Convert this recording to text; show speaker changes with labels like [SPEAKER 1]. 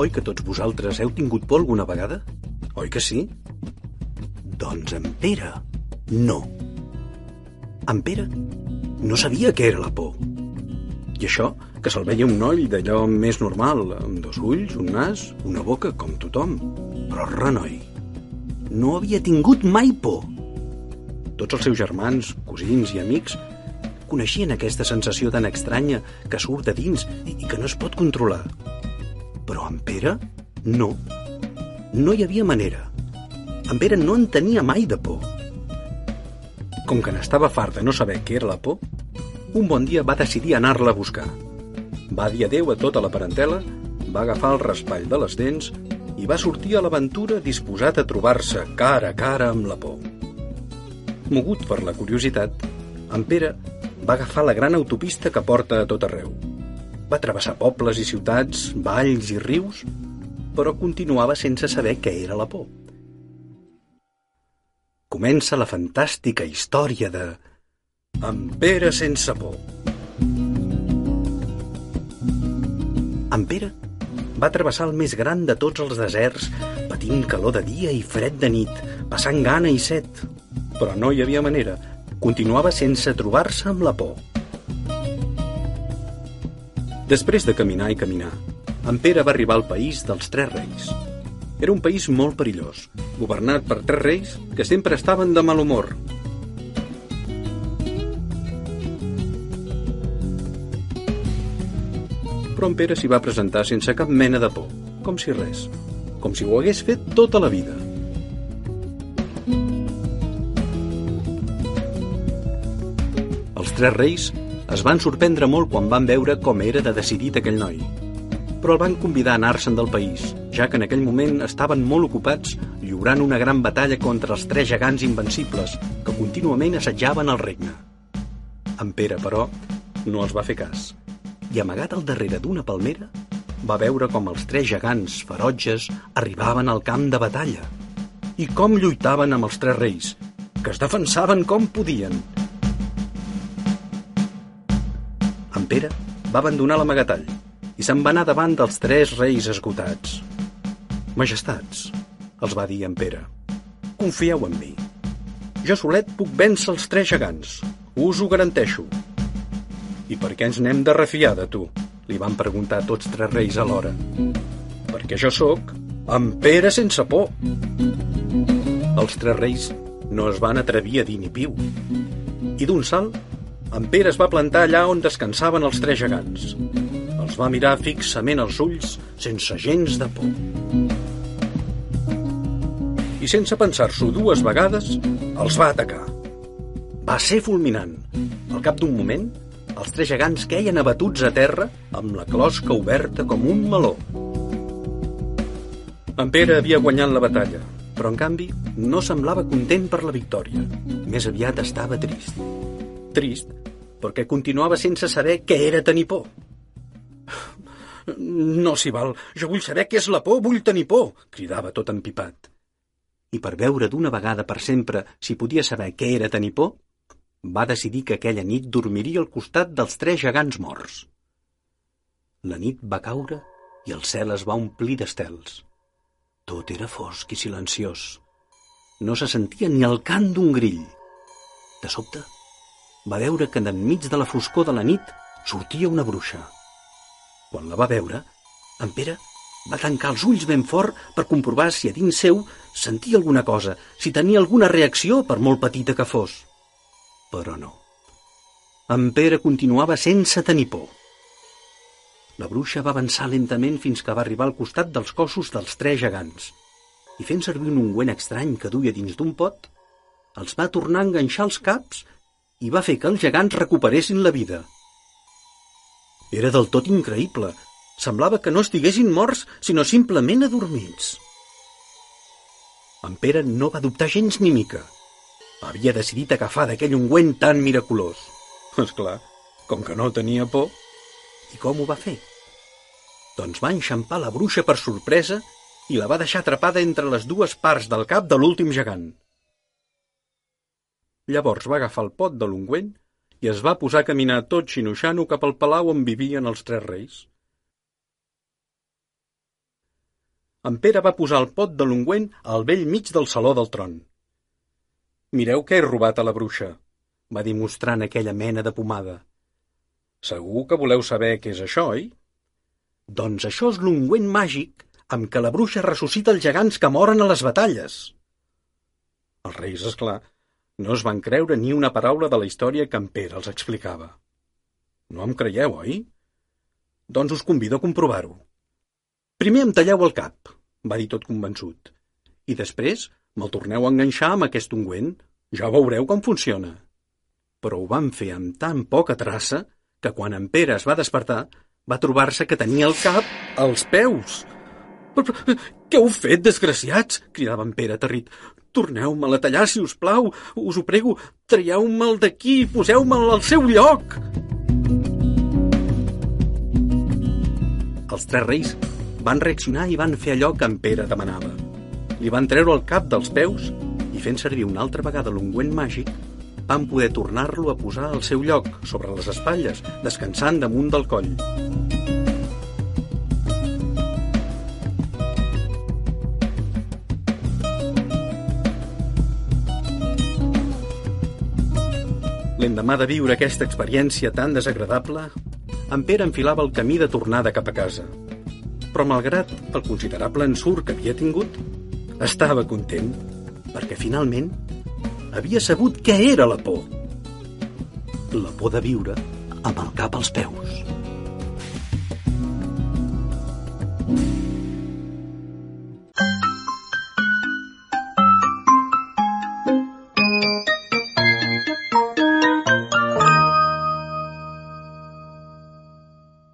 [SPEAKER 1] Oi que tots vosaltres heu tingut por alguna vegada? Oi que sí? Doncs en Pere, no. En Pere no sabia què era la por. I això, que se'l veia un noll d'allò més normal, amb dos ulls, un nas, una boca, com tothom. Però renoi, no havia tingut mai por. Tots els seus germans, cosins i amics coneixien aquesta sensació tan estranya que surt de dins i que no es pot controlar. Però en Pere, no. No hi havia manera. En Pere no en tenia mai de por. Com que n'estava fart de no saber què era la por, un bon dia va decidir anar-la a buscar. Va dir adeu a tota la parentela, va agafar el raspall de les dents i va sortir a l'aventura disposat a trobar-se cara a cara amb la por. Mogut per la curiositat, en Pere va agafar la gran autopista que porta a tot arreu. Va travessar pobles i ciutats, valls i rius, però continuava sense saber què era la por. Comença la fantàstica història de En Pere sense por. En Pere va travessar el més gran de tots els deserts, patint calor de dia i fred de nit, passant gana i set. Però no hi havia manera. Continuava sense trobar-se amb la por. Després de caminar i caminar, en Pere va arribar al país dels Tres Reis. Era un país molt perillós, governat per tres reis que sempre estaven de mal humor. Però en Pere s'hi va presentar sense cap mena de por, com si res, com si ho hagués fet tota la vida. Els tres reis es van sorprendre molt quan van veure com era de decidit aquell noi, però el van convidar a anar-se'n del país, ja que en aquell moment estaven molt ocupats lliurant una gran batalla contra els tres gegants invencibles que contínuament assetjaven el regne. En Pere, però, no els va fer cas, i amagat al darrere d'una palmera, va veure com els tres gegants ferotges arribaven al camp de batalla i com lluitaven amb els tres reis, que es defensaven com podien. Pere va abandonar l'amagatall i se'n va anar davant dels tres reis esgotats. Majestats, els va dir en Pere, confieu en mi. Jo solet puc vèncer els tres gegants, us ho garanteixo. I per què ens n'hem de refiar de tu? Li van preguntar tots tres reis alhora. Perquè jo sóc en Pere sense por. Els tres reis no es van atrevir a dir ni piu. I d'un salt, en Pere es va plantar allà on descansaven els tres gegants. Els va mirar fixament als ulls sense gens de por. I sense pensar-s'ho dues vegades, els va atacar. Va ser fulminant. Al cap d'un moment, els tres gegants queien abatuts a terra amb la closca oberta com un meló. En Pere havia guanyat la batalla, però en canvi no semblava content per la victòria. Més aviat estava trist. Trist perquè continuava sense saber què era tenir por. No s'hi val, jo vull saber què és la por, vull tenir por, cridava tot empipat. I per veure d'una vegada per sempre si podia saber què era tenir por, va decidir que aquella nit dormiria al costat dels tres gegants morts. La nit va caure i el cel es va omplir d'estels. Tot era fosc i silenciós. No se sentia ni el cant d'un grill. De sobte, va veure que enmig de la foscor de la nit sortia una bruixa. Quan la va veure, en Pere va tancar els ulls ben fort per comprovar si a dins seu sentia alguna cosa, si tenia alguna reacció, per molt petita que fos. Però no. En Pere continuava sense tenir por. La bruixa va avançar lentament fins que va arribar al costat dels cossos dels tres gegants i fent servir un ungüent estrany que duia dins d'un pot, els va tornar a enganxar els caps i va fer que els gegants recuperessin la vida. Era del tot increïble. Semblava que no estiguessin morts, sinó simplement adormits. En Pere no va dubtar gens ni mica. Havia decidit agafar d'aquell ungüent tan miraculós. És clar, com que no tenia por. I com ho va fer? Doncs va enxampar la bruixa per sorpresa i la va deixar atrapada entre les dues parts del cap de l'últim gegant. Llavors va agafar el pot de l'ungüent i es va posar a caminar tot xinoxano cap al palau on vivien els tres reis. En Pere va posar el pot de l'ungüent al vell mig del saló del tron. Mireu què he robat a la bruixa, va dir mostrant aquella mena de pomada. Segur que voleu saber què és això, oi? Doncs això és l'ungüent màgic amb què la bruixa ressuscita els gegants que moren a les batalles. Els reis, és clar, no es van creure ni una paraula de la història que en Pere els explicava. No em creieu, oi? Doncs us convido a comprovar-ho. Primer em talleu el cap, va dir tot convençut. I després me'l torneu a enganxar amb aquest ungüent. Ja veureu com funciona. Però ho van fer amb tan poca traça que quan en Pere es va despertar va trobar-se que tenia el cap als peus. Què heu fet, desgraciats? cridava en Pere aterrit. Torneu-me'l a tallar, si us plau. Us ho prego, traieu-me'l d'aquí i poseu-me'l al seu lloc. Els tres reis van reaccionar i van fer allò que en Pere demanava. Li van treure el cap dels peus i fent servir una altra vegada l'ungüent màgic, van poder tornar-lo a posar al seu lloc, sobre les espatlles, descansant damunt del coll. L'endemà de viure aquesta experiència tan desagradable, en Pere enfilava el camí de tornada cap a casa però malgrat el considerable ensurt que havia tingut, estava content, perquè finalment havia sabut què era la por. La por de viure amb el cap als peus.